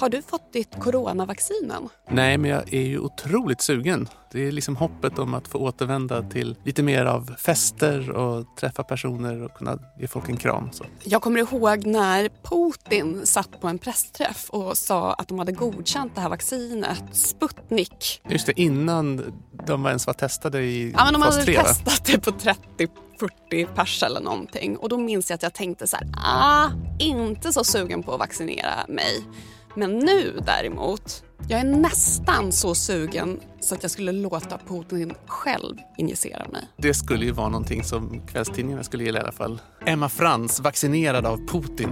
Har du fått ditt coronavaccin än? Nej, men jag är ju otroligt sugen. Det är liksom hoppet om att få återvända till lite mer av fester och träffa personer och kunna ge folk en kram. Så. Jag kommer ihåg när Putin satt på en pressträff och sa att de hade godkänt det här vaccinet, Sputnik. Just det, innan de ens var testade i Ja, men de fas hade 3, va? testat det på 30-40 pers eller någonting. Och då minns jag att jag tänkte så här, ah, inte så sugen på att vaccinera mig. Men nu däremot, jag är nästan så sugen så att jag skulle låta Putin själv injicera mig. Det skulle ju vara någonting som kvällstidningarna skulle gilla i alla fall. Emma Frans, vaccinerad av Putin.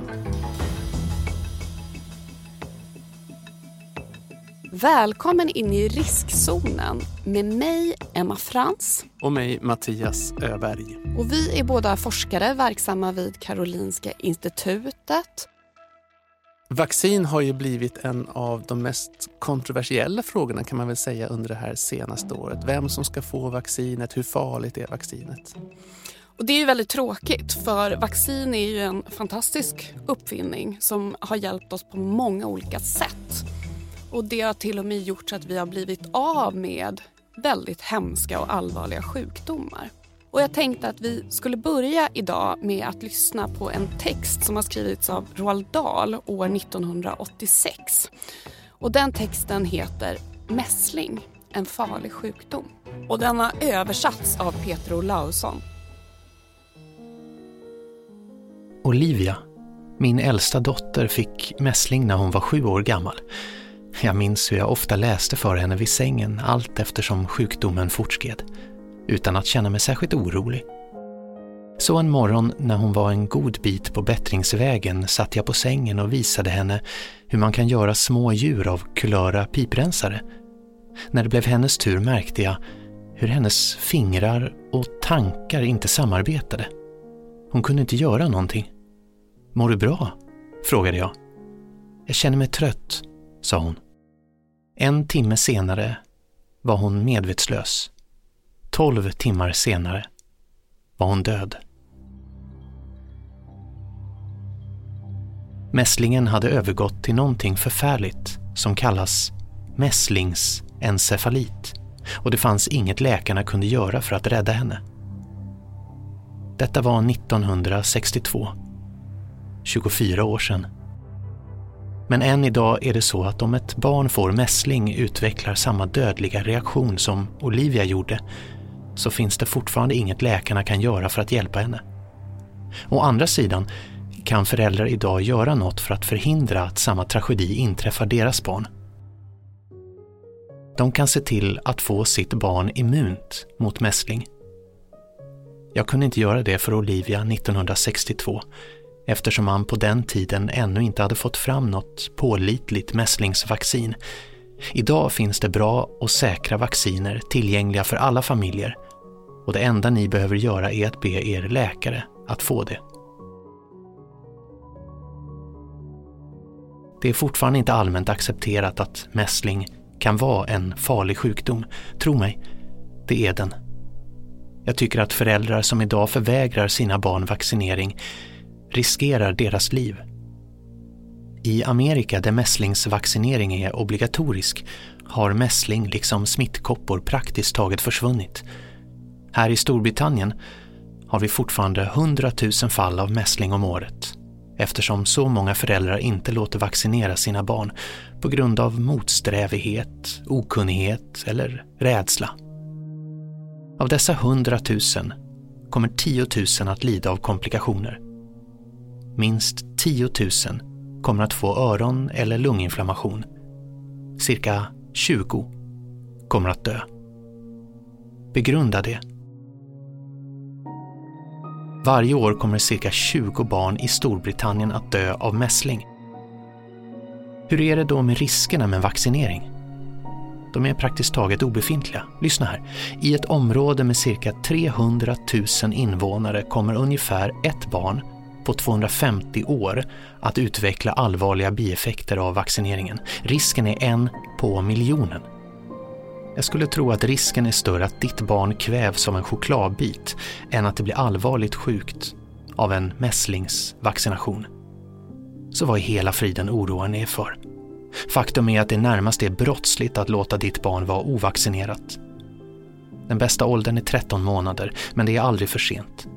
Välkommen in i riskzonen med mig, Emma Frans. Och mig, Mattias Öberg. Och vi är båda forskare verksamma vid Karolinska institutet. Vaccin har ju blivit en av de mest kontroversiella frågorna kan man väl säga under det här senaste året. Vem som ska få vaccinet, hur farligt är vaccinet? Och det är ju väldigt tråkigt för vaccin är ju en fantastisk uppfinning som har hjälpt oss på många olika sätt. Och det har till och med gjort så att vi har blivit av med väldigt hemska och allvarliga sjukdomar. Och jag tänkte att vi skulle börja idag med att lyssna på en text som har skrivits av Roald Dahl år 1986. Och den texten heter Mässling, en farlig sjukdom. Och den har översatts av Peter Olausson. Olivia, min äldsta dotter, fick mässling när hon var sju år gammal. Jag minns hur jag ofta läste för henne vid sängen allt eftersom sjukdomen fortskred, utan att känna mig särskilt orolig. Så en morgon när hon var en god bit på bättringsvägen satt jag på sängen och visade henne hur man kan göra små djur av kulöra piprensare. När det blev hennes tur märkte jag hur hennes fingrar och tankar inte samarbetade. Hon kunde inte göra någonting. Mår du bra? frågade jag. Jag känner mig trött, sa hon. En timme senare var hon medvetslös. Tolv timmar senare var hon död. Mässlingen hade övergått till någonting förfärligt som kallas mässlingsencefalit och det fanns inget läkarna kunde göra för att rädda henne. Detta var 1962. 24 år sedan. Men än idag är det så att om ett barn får mässling utvecklar samma dödliga reaktion som Olivia gjorde så finns det fortfarande inget läkarna kan göra för att hjälpa henne. Å andra sidan kan föräldrar idag göra något för att förhindra att samma tragedi inträffar deras barn. De kan se till att få sitt barn immunt mot mässling. Jag kunde inte göra det för Olivia 1962 eftersom man på den tiden ännu inte hade fått fram något pålitligt mässlingsvaccin. Idag finns det bra och säkra vacciner tillgängliga för alla familjer och det enda ni behöver göra är att be er läkare att få det. Det är fortfarande inte allmänt accepterat att mässling kan vara en farlig sjukdom. Tro mig, det är den. Jag tycker att föräldrar som idag förvägrar sina barn vaccinering riskerar deras liv. I Amerika där mässlingsvaccinering är obligatorisk har mässling liksom smittkoppor praktiskt taget försvunnit. Här i Storbritannien har vi fortfarande 100 000 fall av mässling om året eftersom så många föräldrar inte låter vaccinera sina barn på grund av motsträvighet, okunnighet eller rädsla. Av dessa 100 000 kommer 10 000 att lida av komplikationer. Minst 10 000 kommer att få öron eller lunginflammation. Cirka 20 kommer att dö. Begrunda det. Varje år kommer cirka 20 barn i Storbritannien att dö av mässling. Hur är det då med riskerna med vaccinering? De är praktiskt taget obefintliga. Lyssna här. I ett område med cirka 300 000 invånare kommer ungefär ett barn på 250 år att utveckla allvarliga bieffekter av vaccineringen. Risken är en på miljonen. Jag skulle tro att risken är större att ditt barn kvävs av en chokladbit än att det blir allvarligt sjukt av en mässlingsvaccination. Så vad i hela friden oroar ni er för? Faktum är att det närmast är brottsligt att låta ditt barn vara ovaccinerat. Den bästa åldern är 13 månader, men det är aldrig för sent.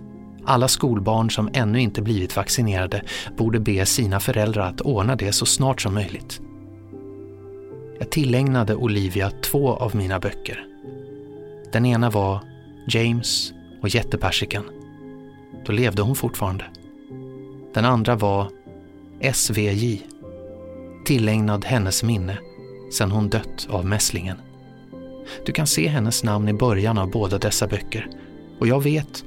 Alla skolbarn som ännu inte blivit vaccinerade borde be sina föräldrar att ordna det så snart som möjligt. Jag tillägnade Olivia två av mina böcker. Den ena var James och jättepersikan. Då levde hon fortfarande. Den andra var SVJ, tillägnad hennes minne sedan hon dött av mässlingen. Du kan se hennes namn i början av båda dessa böcker och jag vet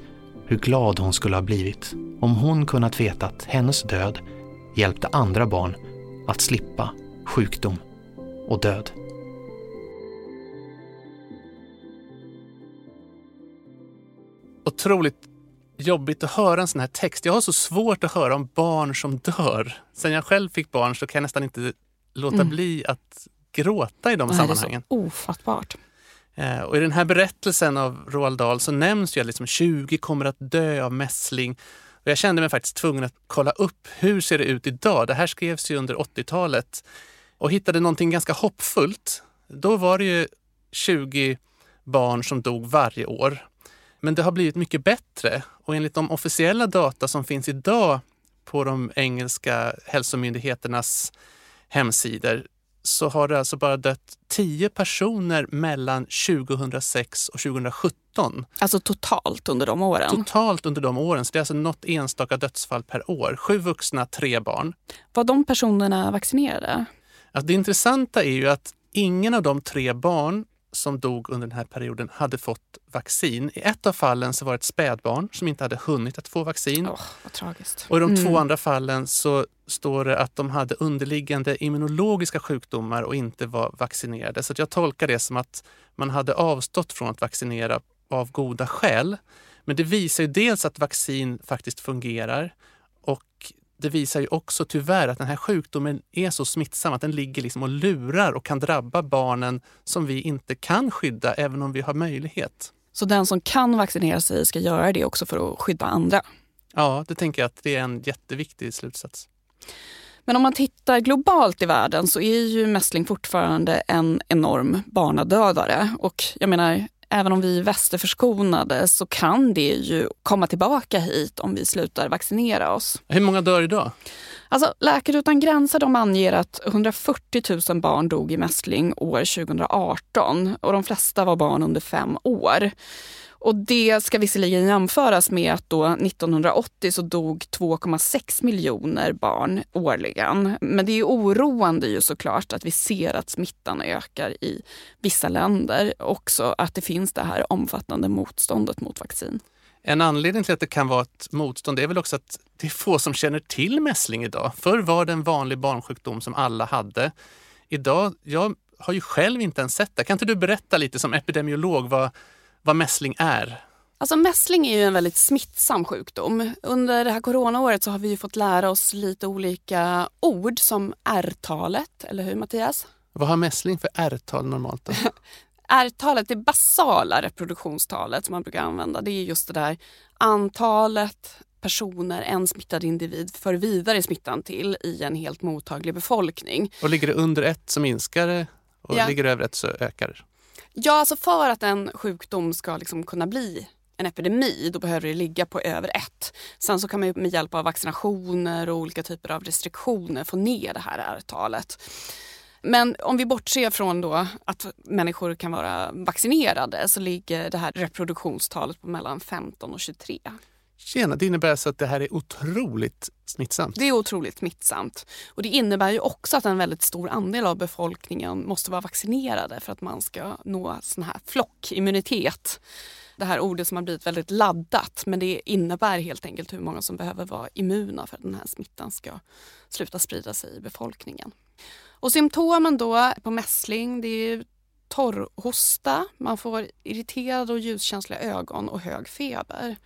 hur glad hon skulle ha blivit om hon kunnat veta att hennes död hjälpte andra barn att slippa sjukdom och död. Otroligt jobbigt att höra en sån här text. Jag har så svårt att höra om barn som dör. Sen jag själv fick barn så kan jag nästan inte låta mm. bli att gråta i de Nej, sammanhangen. Det är så ofattbart. Eh, och I den här berättelsen av Roald Dahl så nämns ju att liksom 20 kommer att dö av mässling. Och jag kände mig faktiskt tvungen att kolla upp hur ser det ut idag. Det här skrevs ju under 80-talet och hittade någonting ganska hoppfullt. Då var det ju 20 barn som dog varje år. Men det har blivit mycket bättre och enligt de officiella data som finns idag på de engelska hälsomyndigheternas hemsidor så har det alltså bara dött 10 personer mellan 2006 och 2017. Alltså totalt under de åren? Totalt under de åren. Så det är alltså något enstaka dödsfall per år. Sju vuxna, tre barn. Var de personerna vaccinerade? Alltså det intressanta är ju att ingen av de tre barn som dog under den här perioden hade fått vaccin. I ett av fallen så var det ett spädbarn som inte hade hunnit att få vaccin. Oh, vad tragiskt. Och i de mm. två andra fallen så står det att de hade underliggande immunologiska sjukdomar och inte var vaccinerade. Så jag tolkar det som att man hade avstått från att vaccinera av goda skäl. Men det visar ju dels att vaccin faktiskt fungerar och det visar ju också tyvärr att den här sjukdomen är så smittsam att den ligger liksom och lurar och kan drabba barnen som vi inte kan skydda även om vi har möjlighet. Så den som kan vaccinera sig ska göra det också för att skydda andra? Ja, det tänker jag att det är en jätteviktig slutsats. Men om man tittar globalt i världen så är ju mässling fortfarande en enorm barnadödare. Och jag menar, även om vi är västerförskonade så kan det ju komma tillbaka hit om vi slutar vaccinera oss. Hur många dör idag? Alltså, Läkare utan gränser de anger att 140 000 barn dog i mässling år 2018 och de flesta var barn under fem år. Och det ska visserligen jämföras med att då 1980 så dog 2,6 miljoner barn årligen. Men det är oroande ju såklart att vi ser att smittan ökar i vissa länder. Också att det finns det här omfattande motståndet mot vaccin. En anledning till att det kan vara ett motstånd är väl också att det är få som känner till mässling idag. Förr var det en vanlig barnsjukdom som alla hade. Idag, jag har ju själv inte ens sett det. Kan inte du berätta lite som epidemiolog vad vad mässling är? Alltså mässling är ju en väldigt smittsam sjukdom. Under det här coronaåret så har vi fått lära oss lite olika ord som R-talet, eller hur Mattias? Vad har mässling för R-tal normalt? R-talet, det basala reproduktionstalet som man brukar använda, det är just det där antalet personer en smittad individ för vidare smittan till i en helt mottaglig befolkning. Och ligger det under ett så minskar det och ja. ligger det över ett så ökar det? Ja, alltså för att en sjukdom ska liksom kunna bli en epidemi, då behöver det ligga på över ett. Sen så kan man med hjälp av vaccinationer och olika typer av restriktioner få ner det här R-talet. Men om vi bortser från då att människor kan vara vaccinerade så ligger det här reproduktionstalet på mellan 15 och 23. Tjena, det innebär alltså att det här är otroligt smittsamt? Det är otroligt smittsamt. Och det innebär ju också att en väldigt stor andel av befolkningen måste vara vaccinerade för att man ska nå sån här flockimmunitet. Det här ordet som har blivit väldigt laddat men det innebär helt enkelt hur många som behöver vara immuna för att den här smittan ska sluta sprida sig i befolkningen. Och symptomen då på mässling det är torrhosta, man får irriterade och ljuskänsliga ögon och hög feber.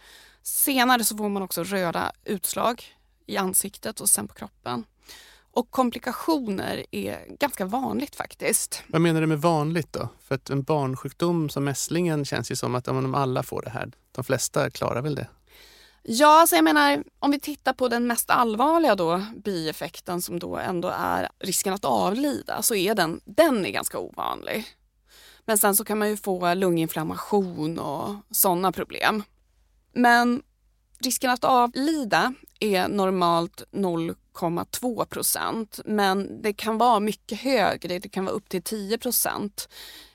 Senare så får man också röda utslag i ansiktet och sen på kroppen. Och komplikationer är ganska vanligt faktiskt. Vad menar du med vanligt då? För att en barnsjukdom som mässlingen känns ju som att om alla får det här. De flesta klarar väl det? Ja, alltså jag menar om vi tittar på den mest allvarliga då, bieffekten som då ändå är risken att avlida så är den, den är ganska ovanlig. Men sen så kan man ju få lunginflammation och sådana problem. Men risken att avlida är normalt 0,2 procent men det kan vara mycket högre, det kan vara upp till 10 procent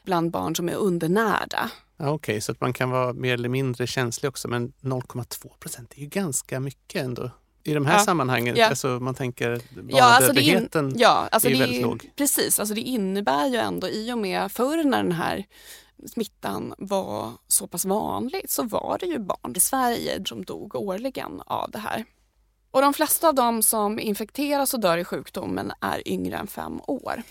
bland barn som är undernärda. Ja, Okej, okay, så att man kan vara mer eller mindre känslig också men 0,2 procent är ju ganska mycket ändå i de här ja. sammanhangen. Ja. Alltså man tänker ja, alltså dödligheten ja, alltså är väldigt låg. Precis, alltså det innebär ju ändå i och med förr när den här smittan var så pass vanlig så var det ju barn i Sverige som dog årligen av det här. Och de flesta av dem som infekteras och dör i sjukdomen är yngre än fem år.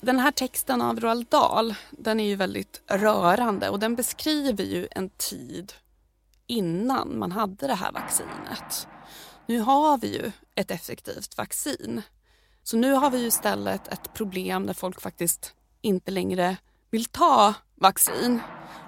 Den här texten av Roald Dahl, den är ju väldigt rörande och den beskriver ju en tid innan man hade det här vaccinet. Nu har vi ju ett effektivt vaccin. Så nu har vi ju istället ett problem där folk faktiskt inte längre vill ta vaccin.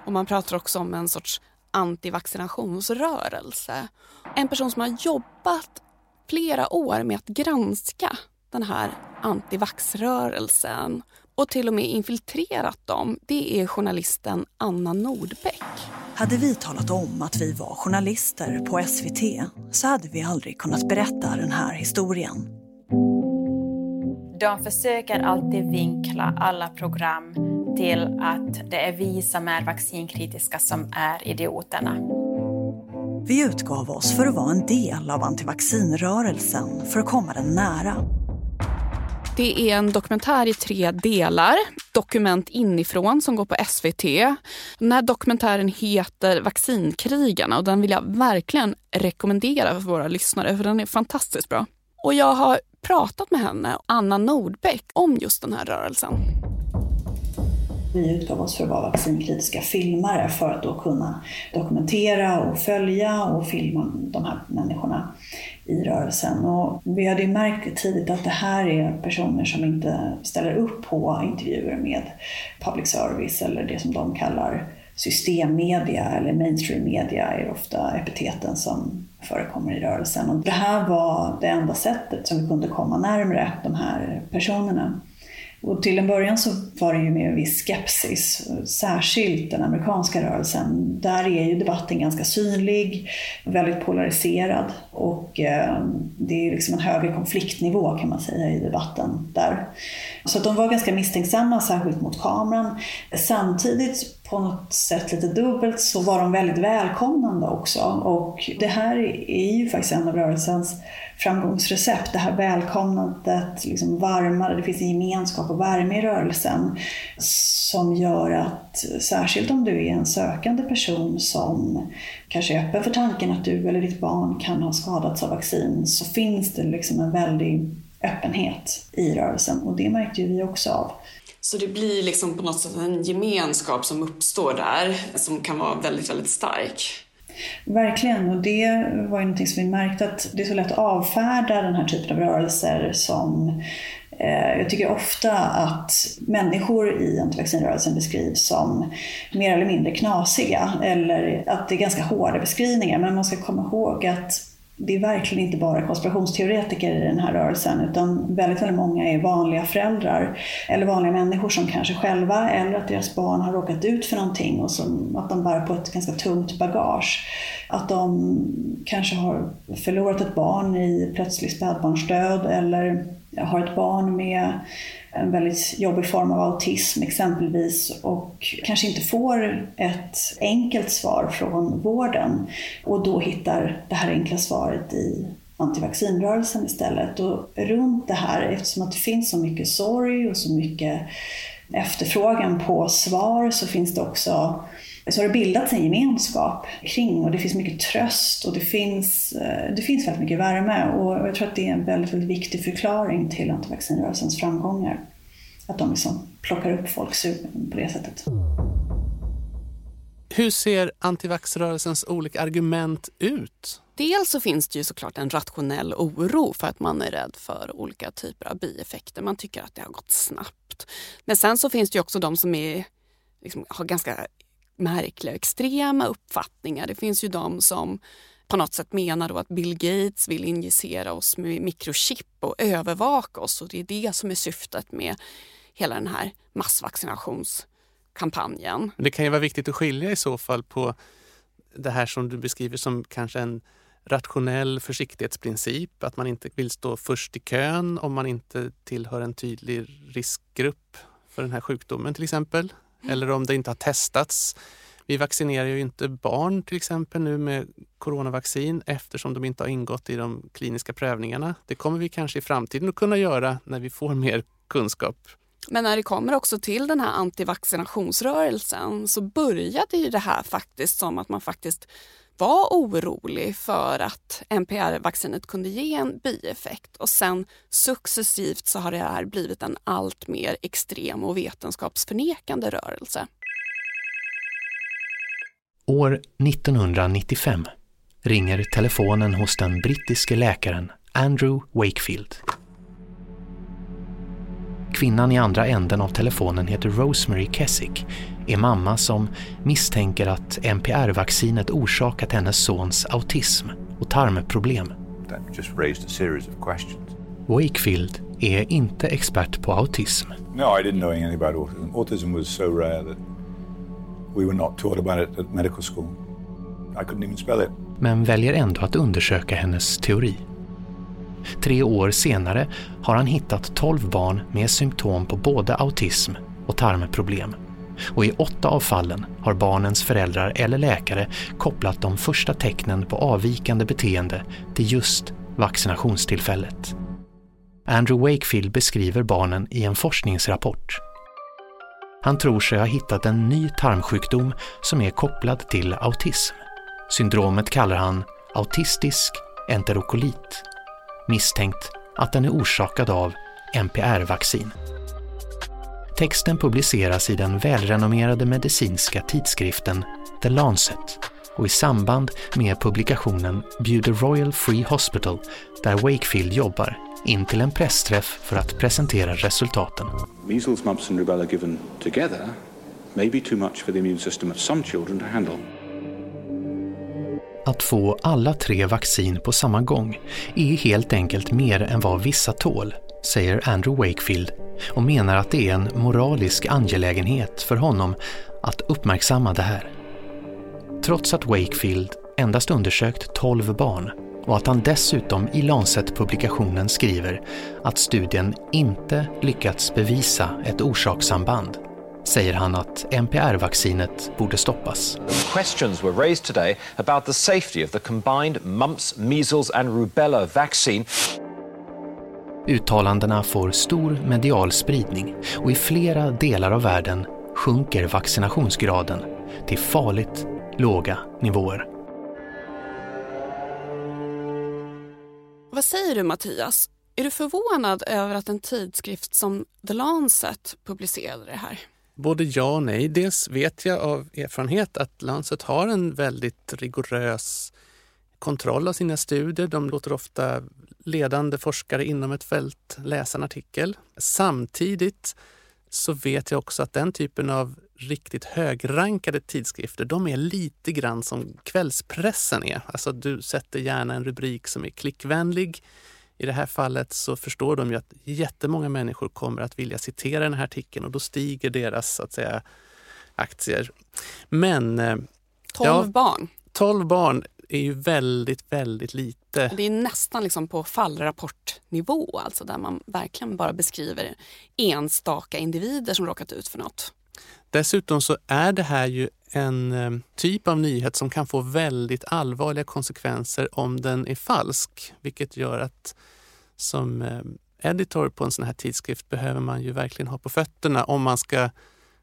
Och man pratar också om en sorts antivaccinationsrörelse. En person som har jobbat flera år med att granska den här antivaxrörelsen och till och med infiltrerat dem, det är journalisten Anna Nordbeck. Hade vi talat om att vi var journalister på SVT så hade vi aldrig kunnat berätta den här historien. De försöker alltid vinkla alla program till att det är vi som är vaccinkritiska som är idioterna. Vi utgav oss för att vara en del av antivaccinrörelsen för att komma den nära. Det är en dokumentär i tre delar. Dokument inifrån som går på SVT. Den här dokumentären heter Vaccinkrigarna och den vill jag verkligen rekommendera för våra lyssnare för den är fantastiskt bra. Och jag har pratat med henne, Anna Nordbeck, om just den här rörelsen. Vi utgav oss för att vara liksom vaccinkritiska filmare för att då kunna dokumentera och följa och filma de här människorna i rörelsen. Och vi hade ju märkt tidigt att det här är personer som inte ställer upp på intervjuer med public service eller det som de kallar systemmedia eller mainstream media är ofta epiteten som förekommer i rörelsen. Och det här var det enda sättet som vi kunde komma närmare de här personerna. Och till en början så var det ju med en viss skepsis, särskilt den amerikanska rörelsen. Där är ju debatten ganska synlig, väldigt polariserad och eh, det är liksom en högre konfliktnivå kan man säga i debatten där. Så att de var ganska misstänksamma, särskilt mot kameran. Samtidigt på något sätt lite dubbelt så var de väldigt välkomnande också. Och det här är ju faktiskt en av rörelsens framgångsrecept. Det här välkomnandet, liksom varmare, det finns en gemenskap och värme i rörelsen som gör att, särskilt om du är en sökande person som kanske är öppen för tanken att du eller ditt barn kan ha skadats av vaccin, så finns det liksom en väldig öppenhet i rörelsen och det märkte ju vi också av. Så det blir liksom på något sätt en gemenskap som uppstår där som kan vara väldigt, väldigt stark. Verkligen, och det var ju någonting som vi märkte att det är så lätt att avfärda den här typen av rörelser som eh, jag tycker ofta att människor i antivaccinrörelsen beskrivs som mer eller mindre knasiga eller att det är ganska hårda beskrivningar. Men man ska komma ihåg att det är verkligen inte bara konspirationsteoretiker i den här rörelsen utan väldigt, väldigt många är vanliga föräldrar eller vanliga människor som kanske själva eller att deras barn har råkat ut för någonting och som, att de bär på ett ganska tungt bagage. Att de kanske har förlorat ett barn i plötslig spädbarnsdöd eller har ett barn med en väldigt jobbig form av autism exempelvis och kanske inte får ett enkelt svar från vården och då hittar det här enkla svaret i antivaccinrörelsen istället. Och runt det här, eftersom att det finns så mycket sorg och så mycket efterfrågan på svar så finns det också så har det bildats en gemenskap kring och det finns mycket tröst och det finns, eh, det finns väldigt mycket värme och jag tror att det är en väldigt, väldigt viktig förklaring till antivaccinrörelsens framgångar. Att de liksom plockar upp folk på det sättet. Hur ser antivaxrörelsens olika argument ut? Dels så finns det ju såklart en rationell oro för att man är rädd för olika typer av bieffekter. Man tycker att det har gått snabbt. Men sen så finns det ju också de som är, liksom, har ganska märkliga och extrema uppfattningar. Det finns ju de som på något sätt menar då att Bill Gates vill injicera oss med mikrochip och övervaka oss och det är det som är syftet med hela den här massvaccinationskampanjen. Det kan ju vara viktigt att skilja i så fall på det här som du beskriver som kanske en rationell försiktighetsprincip, att man inte vill stå först i kön om man inte tillhör en tydlig riskgrupp för den här sjukdomen till exempel. Mm. Eller om det inte har testats. Vi vaccinerar ju inte barn till exempel nu med coronavaccin eftersom de inte har ingått i de kliniska prövningarna. Det kommer vi kanske i framtiden att kunna göra när vi får mer kunskap. Men när det kommer också till den här antivaccinationsrörelsen så började ju det här faktiskt som att man faktiskt var orolig för att NPR-vaccinet kunde ge en bieffekt och sen successivt så har det här blivit en allt mer extrem och vetenskapsförnekande rörelse. År 1995 ringer telefonen hos den brittiske läkaren Andrew Wakefield. Kvinnan i andra änden av telefonen heter Rosemary Kessick, är mamma som misstänker att NPR-vaccinet orsakat hennes sons autism och tarmproblem. Wakefield är inte expert på autism. No, I didn't know anything about autism. Autism was so rare that we were not taught about it at medical school. I couldn't even spell it. Men väljer ändå att undersöka hennes teori. Tre år senare har han hittat 12 barn med symptom på både autism och tarmproblem. Och i åtta av fallen har barnens föräldrar eller läkare kopplat de första tecknen på avvikande beteende till just vaccinationstillfället. Andrew Wakefield beskriver barnen i en forskningsrapport. Han tror sig ha hittat en ny tarmsjukdom som är kopplad till autism. Syndromet kallar han autistisk enterokolit misstänkt att den är orsakad av MPR-vaccin. Texten publiceras i den välrenommerade medicinska tidskriften The Lancet och i samband med publikationen bjuder Royal Free Hospital, där Wakefield jobbar, in till en pressträff för att presentera resultaten. Measles, mumps and rubella given together may be too much for the immune system of some children to handle. Att få alla tre vaccin på samma gång är helt enkelt mer än vad vissa tål, säger Andrew Wakefield och menar att det är en moralisk angelägenhet för honom att uppmärksamma det här. Trots att Wakefield endast undersökt 12 barn och att han dessutom i Lancet-publikationen skriver att studien inte lyckats bevisa ett orsakssamband säger han att MPR-vaccinet borde stoppas. Questions were raised today about the safety of the combined mumps, measles and rubella vaccine. Uttalandena får stor medial spridning och i flera delar av världen sjunker vaccinationsgraden till farligt låga nivåer. Vad säger du Mattias? Är du förvånad över att en tidskrift som The Lancet publicerade det här? Både ja och nej. Dels vet jag av erfarenhet att Lancet har en väldigt rigorös kontroll av sina studier. De låter ofta ledande forskare inom ett fält läsa en artikel. Samtidigt så vet jag också att den typen av riktigt högrankade tidskrifter, de är lite grann som kvällspressen är. Alltså du sätter gärna en rubrik som är klickvänlig i det här fallet så förstår de ju att jättemånga människor kommer att vilja citera den här artikeln och då stiger deras så att säga, aktier. Men... 12 eh, ja, barn. 12 barn är ju väldigt, väldigt lite. Det är nästan liksom på fallrapportnivå, alltså där man verkligen bara beskriver enstaka individer som råkat ut för något. Dessutom så är det här ju en eh, typ av nyhet som kan få väldigt allvarliga konsekvenser om den är falsk, vilket gör att som eh, editor på en sån här tidskrift behöver man ju verkligen ha på fötterna om man ska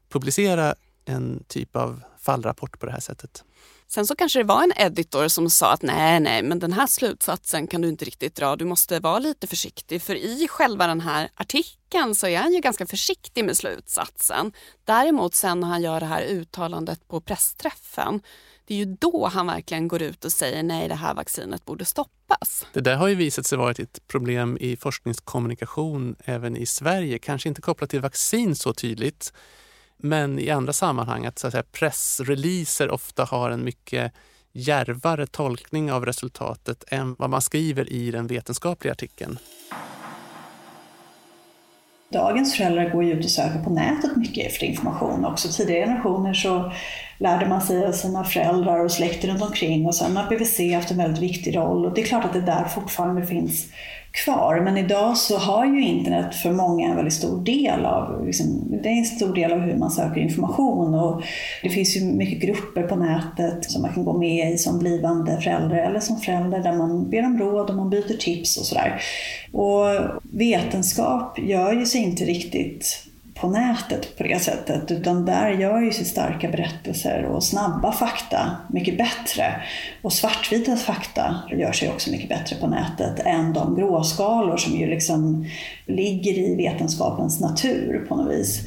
publicera en typ av fallrapport på det här sättet. Sen så kanske det var en editor som sa att nej, nej, men den här slutsatsen kan du inte riktigt dra. Du måste vara lite försiktig. För i själva den här artikeln så är han ju ganska försiktig med slutsatsen. Däremot sen när han gör det här uttalandet på pressträffen, det är ju då han verkligen går ut och säger nej, det här vaccinet borde stoppas. Det där har ju visat sig vara ett problem i forskningskommunikation även i Sverige. Kanske inte kopplat till vaccin så tydligt, men i andra sammanhang att, så att säga, pressreleaser ofta har en mycket järvare tolkning av resultatet än vad man skriver i den vetenskapliga artikeln. Dagens föräldrar går ju ut och söker på nätet mycket efter information. Också tidigare generationer så lärde man sig av sina föräldrar och släkter runt omkring och sen har BVC haft en väldigt viktig roll och det är klart att det där fortfarande finns kvar. Men idag så har ju internet för många en väldigt stor del av, liksom, det är en stor del av hur man söker information och det finns ju mycket grupper på nätet som man kan gå med i som blivande förälder eller som förälder där man ber om råd och man byter tips och sådär. Och vetenskap gör ju sig inte riktigt på nätet på det sättet, utan där gör ju sig starka berättelser och snabba fakta mycket bättre. Och svartvita fakta gör sig också mycket bättre på nätet än de gråskalor som ju liksom ligger i vetenskapens natur på något vis.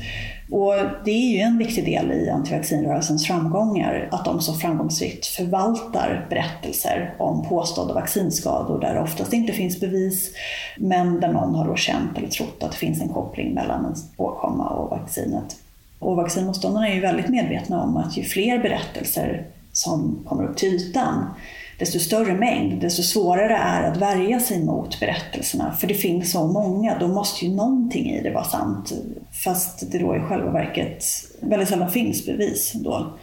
Och det är ju en viktig del i antivaccinrörelsens framgångar, att de så framgångsrikt förvaltar berättelser om påstådda vaccinskador där det oftast inte finns bevis, men där någon har då känt eller trott att det finns en koppling mellan en åkomma och vaccinet. Och vaccinmotståndarna är ju väldigt medvetna om att ju fler berättelser som kommer upp till ytan, desto större mängd, desto svårare är att värja sig mot berättelserna. För det finns så många, då måste ju någonting i det vara sant. Fast det då i själva verket väldigt sällan finns bevis då.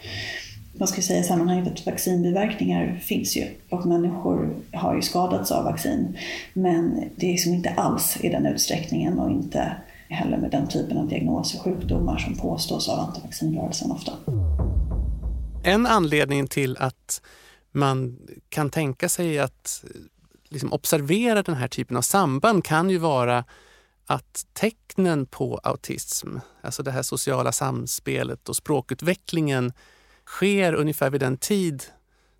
Man ska säga i sammanhanget att vaccinbiverkningar finns ju och människor har ju skadats av vaccin. Men det är liksom inte alls i den utsträckningen och inte heller med den typen av diagnoser och sjukdomar som påstås av antivaccinrörelsen ofta. En anledning till att man kan tänka sig att liksom observera den här typen av samband kan ju vara att tecknen på autism, alltså det här sociala samspelet och språkutvecklingen sker ungefär vid den tid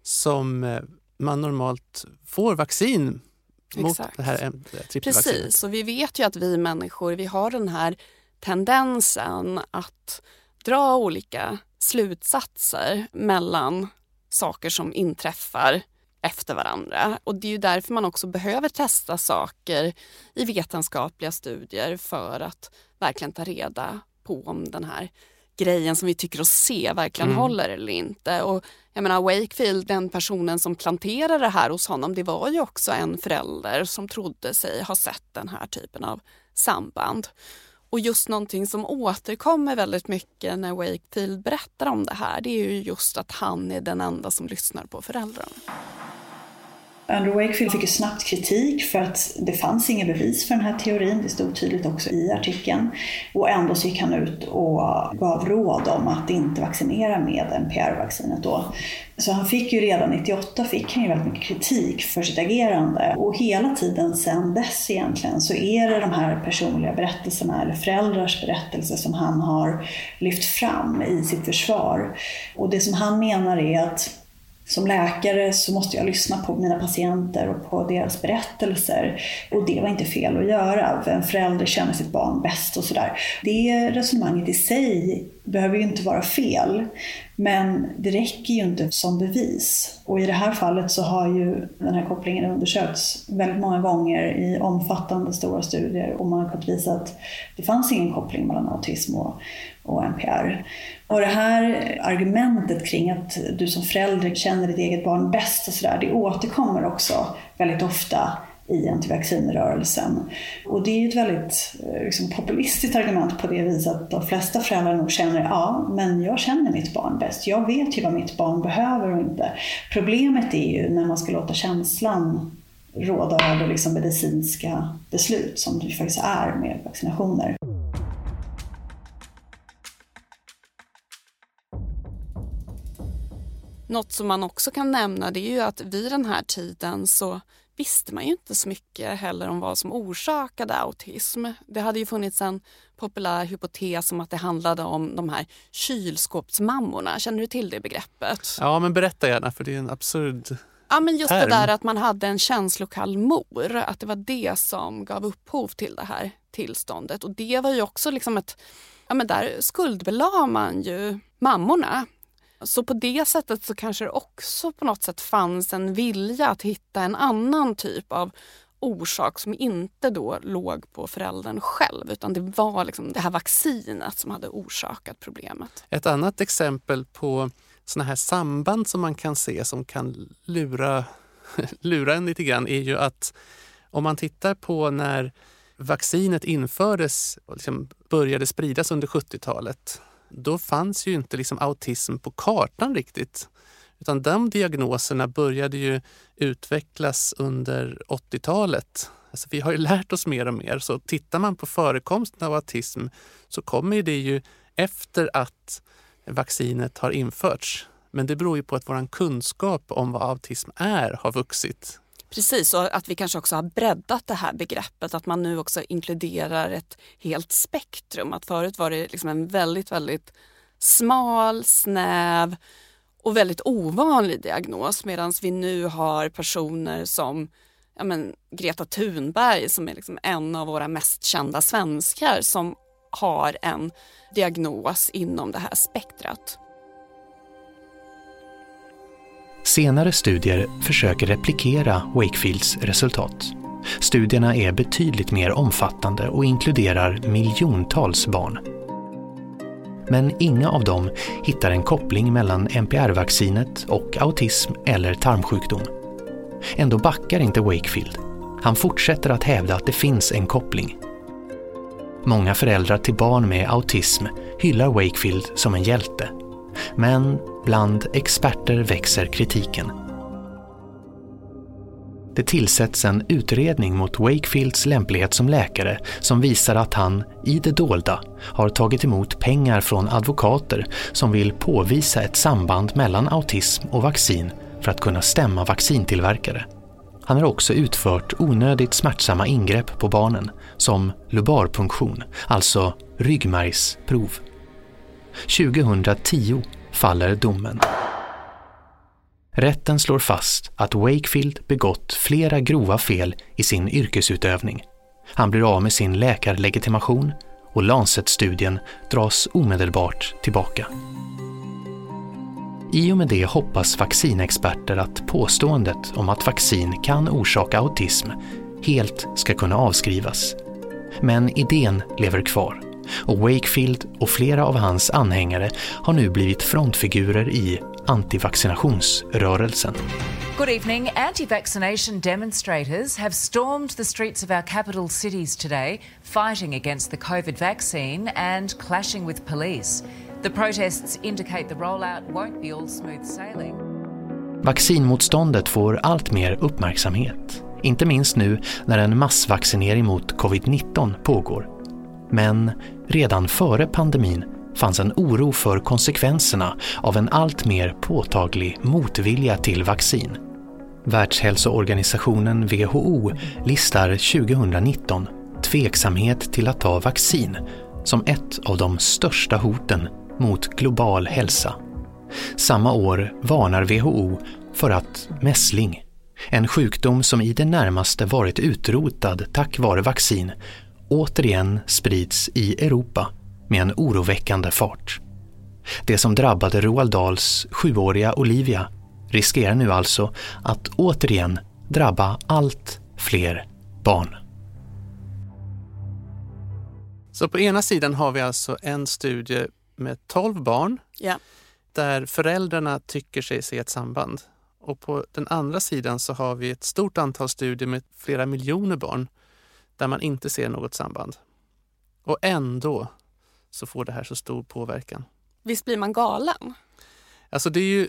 som eh, man normalt får vaccin mot Exakt. det här trippelvaccinet. Precis, och vi vet ju att vi människor vi har den här tendensen att dra olika slutsatser mellan saker som inträffar efter varandra. Och det är ju därför man också behöver testa saker i vetenskapliga studier för att verkligen ta reda på om den här grejen som vi tycker oss se verkligen mm. håller eller inte. Och jag menar Wakefield, den personen som planterade det här hos honom, det var ju också en förälder som trodde sig ha sett den här typen av samband. Och just någonting som återkommer väldigt mycket när Wakefield berättar om det här, det är ju just att han är den enda som lyssnar på föräldrarna. Andrew Wakefield fick ju snabbt kritik för att det fanns inga bevis för den här teorin. Det stod tydligt också i artikeln. Och ändå så gick han ut och gav råd om att inte vaccinera med NPR-vaccinet då. Så han fick ju redan 98 fick han ju väldigt mycket kritik för sitt agerande. Och hela tiden sedan dess egentligen så är det de här personliga berättelserna eller föräldrars berättelser som han har lyft fram i sitt försvar. Och det som han menar är att som läkare så måste jag lyssna på mina patienter och på deras berättelser. Och det var inte fel att göra. En förälder känner sitt barn bäst och sådär. Det resonemanget i sig behöver ju inte vara fel. Men det räcker ju inte som bevis. Och i det här fallet så har ju den här kopplingen undersökts väldigt många gånger i omfattande stora studier och man har kunnat visa att det fanns ingen koppling mellan autism och, och NPR. Och det här argumentet kring att du som förälder känner ditt eget barn bäst och sådär, det återkommer också väldigt ofta i antivaccinrörelsen. Och det är ett väldigt eh, liksom, populistiskt argument på det viset att de flesta föräldrar nog känner ja, men jag känner mitt barn bäst. Jag vet ju vad mitt barn behöver och inte. Problemet är ju när man ska låta känslan råda över liksom medicinska beslut som det faktiskt är med vaccinationer. Något som man också kan nämna det är ju att vid den här tiden så visste man ju inte så mycket heller om vad som orsakade autism. Det hade ju funnits en populär hypotes om att det handlade om de här kylskåpsmammorna. Känner du till det begreppet? Ja, men berätta gärna för det är en absurd Ja, men just term. det där att man hade en känslokall mor, att det var det som gav upphov till det här tillståndet. Och det var ju också liksom ett, ja men där skuldbelade man ju mammorna så på det sättet så kanske det också på något sätt fanns en vilja att hitta en annan typ av orsak som inte då låg på föräldern själv utan det var liksom det här vaccinet som hade orsakat problemet. Ett annat exempel på sådana här samband som man kan se som kan lura, lura en lite grann är ju att om man tittar på när vaccinet infördes och liksom började spridas under 70-talet, då fanns ju inte liksom autism på kartan riktigt. Utan de diagnoserna började ju utvecklas under 80-talet. Alltså vi har ju lärt oss mer och mer, så tittar man på förekomsten av autism så kommer det ju efter att vaccinet har införts. Men det beror ju på att vår kunskap om vad autism är har vuxit. Precis, och att vi kanske också har breddat det här begreppet, att man nu också inkluderar ett helt spektrum. Att förut var det liksom en väldigt, väldigt smal, snäv och väldigt ovanlig diagnos medan vi nu har personer som ja men, Greta Thunberg som är liksom en av våra mest kända svenskar som har en diagnos inom det här spektrat. Senare studier försöker replikera Wakefields resultat. Studierna är betydligt mer omfattande och inkluderar miljontals barn. Men inga av dem hittar en koppling mellan MPR-vaccinet och autism eller tarmsjukdom. Ändå backar inte Wakefield. Han fortsätter att hävda att det finns en koppling. Många föräldrar till barn med autism hyllar Wakefield som en hjälte. Men bland experter växer kritiken. Det tillsätts en utredning mot Wakefields lämplighet som läkare som visar att han, i det dolda, har tagit emot pengar från advokater som vill påvisa ett samband mellan autism och vaccin för att kunna stämma vaccintillverkare. Han har också utfört onödigt smärtsamma ingrepp på barnen, som lubarpunktion, alltså ryggmärgsprov. 2010 faller domen. Rätten slår fast att Wakefield begått flera grova fel i sin yrkesutövning. Han blir av med sin läkarlegitimation och Lancet-studien dras omedelbart tillbaka. I och med det hoppas vaccinexperter att påståendet om att vaccin kan orsaka autism helt ska kunna avskrivas. Men idén lever kvar och Wakefield och flera av hans anhängare har nu blivit frontfigurer i antivaccinationsrörelsen. Good evening. Anti vaccination demonstrators have stormed the streets of our capital cities today, fighting against the COVID vaccine and clashing with police. The protests indicate the rollout won't be all smooth sailing. Vaccinmotståndet får allt mer uppmärksamhet. Inte minst nu när en massvaccinering mot covid-19 pågår. Men redan före pandemin fanns en oro för konsekvenserna av en allt mer påtaglig motvilja till vaccin. Världshälsoorganisationen WHO listar 2019 tveksamhet till att ta vaccin som ett av de största hoten mot global hälsa. Samma år varnar WHO för att mässling, en sjukdom som i det närmaste varit utrotad tack vare vaccin, återigen sprids i Europa med en oroväckande fart. Det som drabbade Roald Dahls sjuåriga Olivia riskerar nu alltså att återigen drabba allt fler barn. Så på ena sidan har vi alltså en studie med 12 barn ja. där föräldrarna tycker sig se ett samband. Och på den andra sidan så har vi ett stort antal studier med flera miljoner barn där man inte ser något samband. Och ändå så får det här så stor påverkan. Visst blir man galen? Alltså det är ju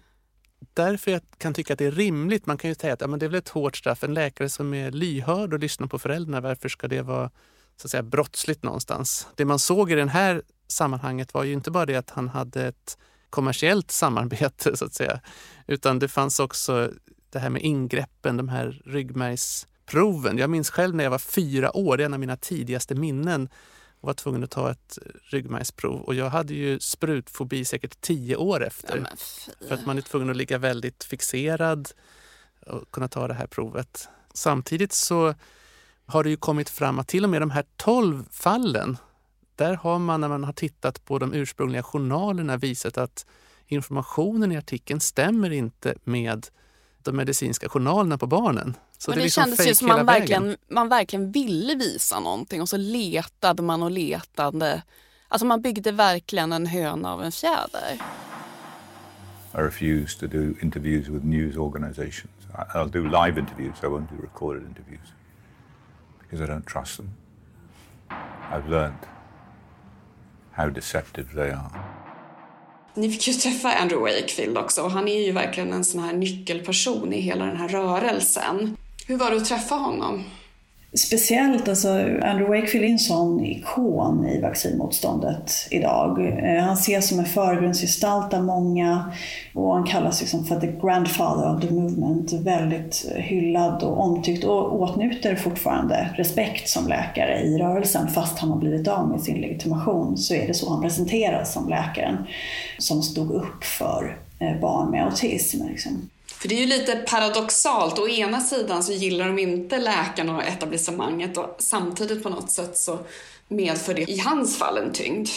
därför jag kan tycka att det är rimligt. Man kan ju säga att ja, men det är väl ett hårt straff. En läkare som är lyhörd och lyssnar på föräldrarna, varför ska det vara så att säga, brottsligt någonstans? Det man såg i det här sammanhanget var ju inte bara det att han hade ett kommersiellt samarbete så att säga, utan det fanns också det här med ingreppen, de här ryggmärgsproven. Jag minns själv när jag var fyra år, det är en av mina tidigaste minnen, och var tvungen att ta ett ryggmärgsprov. Och jag hade ju sprutfobi säkert tio år efter. Ja, för att man är tvungen att ligga väldigt fixerad och kunna ta det här provet. Samtidigt så har det ju kommit fram att till och med de här tolv fallen, där har man när man har tittat på de ursprungliga journalerna visat att informationen i artikeln stämmer inte med de medicinska journalerna på barnen. Så det, det, det liksom kändes ju som man verkligen, man verkligen ville visa någonting och så letade man och letade. Alltså man byggde verkligen en höna av en fjäder. I refuse to do interviews with news organizations. I'll do live interviews, I won't do recorded interviews. Because I don't trust them. I've learned how deceptive they are. Ni fick ju träffa Andrew Wakefield också och han är ju verkligen en sån här nyckelperson i hela den här rörelsen. Hur var det att träffa honom? Speciellt, alltså Andrew Wakefield är en sån ikon i vaccinmotståndet idag. Eh, han ses som en förgrundsgestalt av många och han kallas liksom för the grandfather of the movement. Väldigt hyllad och omtyckt och åtnjuter fortfarande respekt som läkare i rörelsen fast han har blivit av med sin legitimation så är det så han presenteras som läkaren som stod upp för eh, barn med autism. Liksom. För det är ju lite paradoxalt. Å ena sidan så gillar de inte läkarna och etablissemanget och samtidigt på något sätt så medför det i hans fall en tyngd.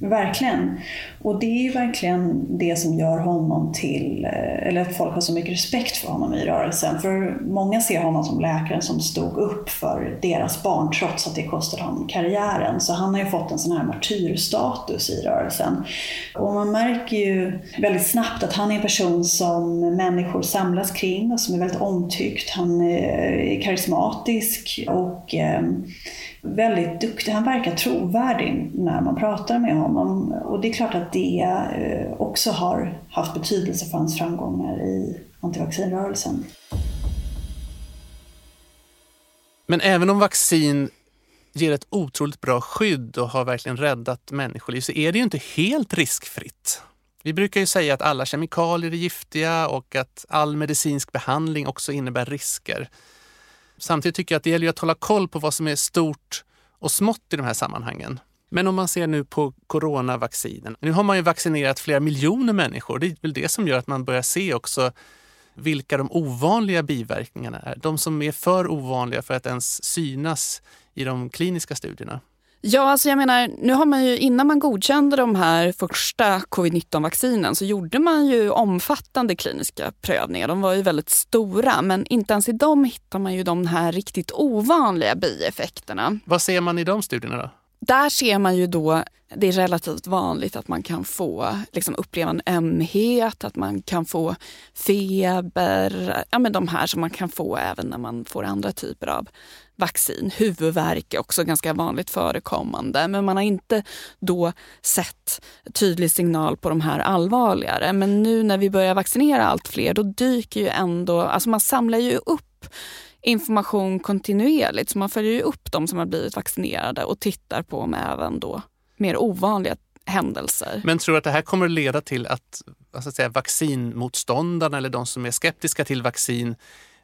Verkligen. Och det är ju verkligen det som gör honom till, eh, eller att folk har så mycket respekt för honom i rörelsen. För många ser honom som läkaren som stod upp för deras barn trots att det kostade honom karriären. Så han har ju fått en sån här martyrstatus i rörelsen. Och man märker ju väldigt snabbt att han är en person som människor samlas kring och som är väldigt omtyckt. Han eh, är karismatisk och eh, väldigt duktig. Han verkar trovärdig när man pratar med honom. Och det är klart att det eh, också har haft betydelse för hans framgångar i antivaccinrörelsen. Men även om vaccin ger ett otroligt bra skydd och har verkligen räddat människoliv så är det ju inte helt riskfritt. Vi brukar ju säga att alla kemikalier är giftiga och att all medicinsk behandling också innebär risker. Samtidigt tycker jag att det gäller att hålla koll på vad som är stort och smått i de här sammanhangen. Men om man ser nu på coronavaccinen. Nu har man ju vaccinerat flera miljoner människor. Det är väl det som gör att man börjar se också vilka de ovanliga biverkningarna är. De som är för ovanliga för att ens synas i de kliniska studierna. Ja, alltså jag menar, nu har man ju innan man godkände de här första covid-19-vaccinen så gjorde man ju omfattande kliniska prövningar. De var ju väldigt stora, men inte ens i dem hittar man ju de här riktigt ovanliga bieffekterna. Vad ser man i de studierna då? Där ser man ju då, det är relativt vanligt att man kan få liksom uppleva en ömhet, att man kan få feber, ja men de här som man kan få även när man får andra typer av vaccin. Huvudvärk är också ganska vanligt förekommande men man har inte då sett tydlig signal på de här allvarligare. Men nu när vi börjar vaccinera allt fler då dyker ju ändå, alltså man samlar ju upp information kontinuerligt. Så man följer ju upp de som har blivit vaccinerade och tittar på om även då mer ovanliga händelser. Men tror du att det här kommer att leda till att, att säga, vaccinmotståndarna eller de som är skeptiska till vaccin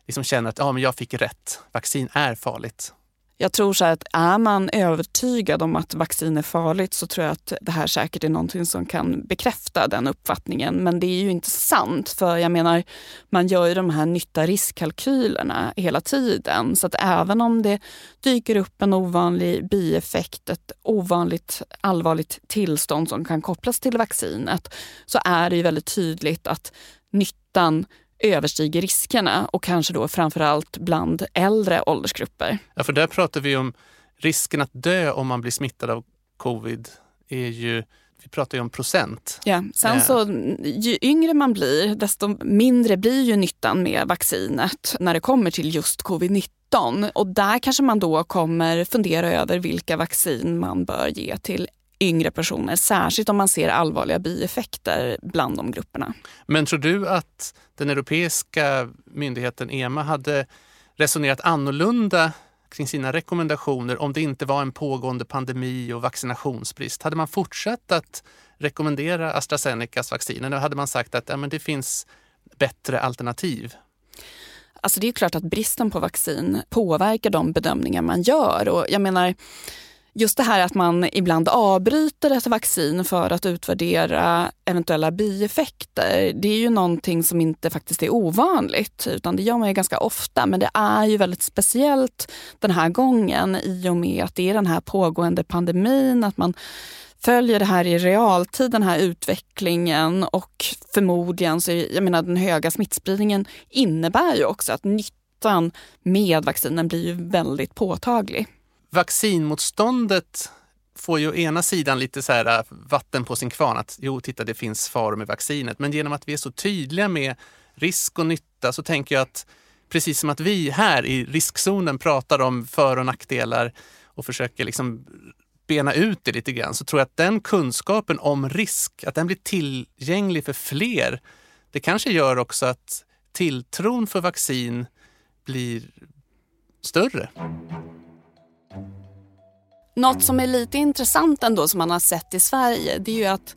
liksom känner att ja, men jag fick rätt, vaccin är farligt? Jag tror så att är man övertygad om att vaccin är farligt så tror jag att det här säkert är någonting som kan bekräfta den uppfattningen. Men det är ju inte sant för jag menar, man gör ju de här nytta-riskkalkylerna hela tiden. Så att även om det dyker upp en ovanlig bieffekt, ett ovanligt allvarligt tillstånd som kan kopplas till vaccinet, så är det ju väldigt tydligt att nyttan överstiger riskerna och kanske då framförallt bland äldre åldersgrupper. Ja, för där pratar vi om risken att dö om man blir smittad av covid är ju vi pratar ju om procent. Ja, sen Eh. så ju yngre man blir desto mindre blir ju nyttan med vaccinet när det kommer till just covid-19. Och där kanske man då kommer fundera över vilka vaccin man bör ge till yngre personer, särskilt om man ser allvarliga bieffekter bland de grupperna. Men tror du att den europeiska myndigheten EMA hade resonerat annorlunda kring sina rekommendationer om det inte var en pågående pandemi och vaccinationsbrist? Hade man fortsatt att rekommendera AstraZenecas vaccin eller hade man sagt att ja, men det finns bättre alternativ? Alltså det är klart att bristen på vaccin påverkar de bedömningar man gör. Och jag menar, just det här att man ibland avbryter ett vaccin för att utvärdera eventuella bieffekter. Det är ju någonting som inte faktiskt är ovanligt utan det gör man ju ganska ofta. Men det är ju väldigt speciellt den här gången i och med att det är den här pågående pandemin, att man följer det här i realtid, den här utvecklingen och förmodligen så, jag menar den höga smittspridningen innebär ju också att nyttan med vaccinen blir ju väldigt påtaglig. Vaccinmotståndet får ju å ena sidan lite så här äh, vatten på sin kvarn att jo, titta det finns faror med vaccinet. Men genom att vi är så tydliga med risk och nytta så tänker jag att precis som att vi här i riskzonen pratar om för och nackdelar och försöker liksom bena ut det lite grann så tror jag att den kunskapen om risk, att den blir tillgänglig för fler. Det kanske gör också att tilltron för vaccin blir större. Något som är lite intressant ändå som man har sett i Sverige det är ju att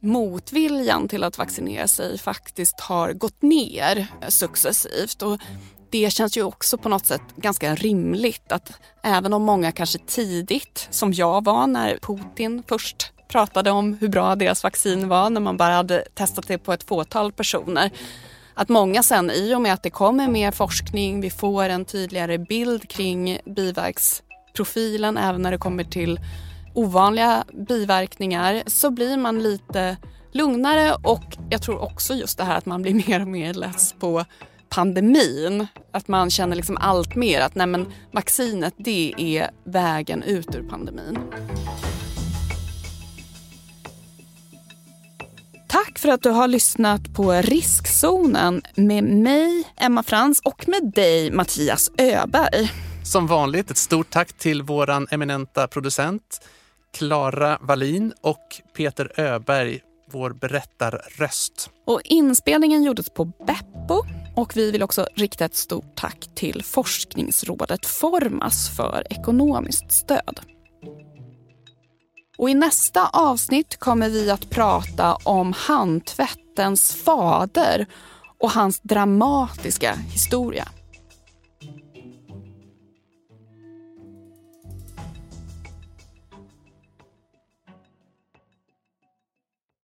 motviljan till att vaccinera sig faktiskt har gått ner successivt. Och det känns ju också på något sätt ganska rimligt att även om många kanske tidigt, som jag var när Putin först pratade om hur bra deras vaccin var när man bara hade testat det på ett fåtal personer. Att många sen i och med att det kommer mer forskning, vi får en tydligare bild kring profilen, även när det kommer till ovanliga biverkningar så blir man lite lugnare och jag tror också just det här att man blir mer och mer less på pandemin. Att man känner liksom allt mer att nej men, vaccinet det är vägen ut ur pandemin. Tack för att du har lyssnat på Riskzonen med mig, Emma Frans och med dig, Mattias Öberg. Som vanligt ett stort tack till våran eminenta producent Klara Wallin och Peter Öberg, vår berättarröst. Och inspelningen gjordes på Beppo och vi vill också rikta ett stort tack till forskningsrådet Formas för ekonomiskt stöd. Och I nästa avsnitt kommer vi att prata om handtvättens fader och hans dramatiska historia.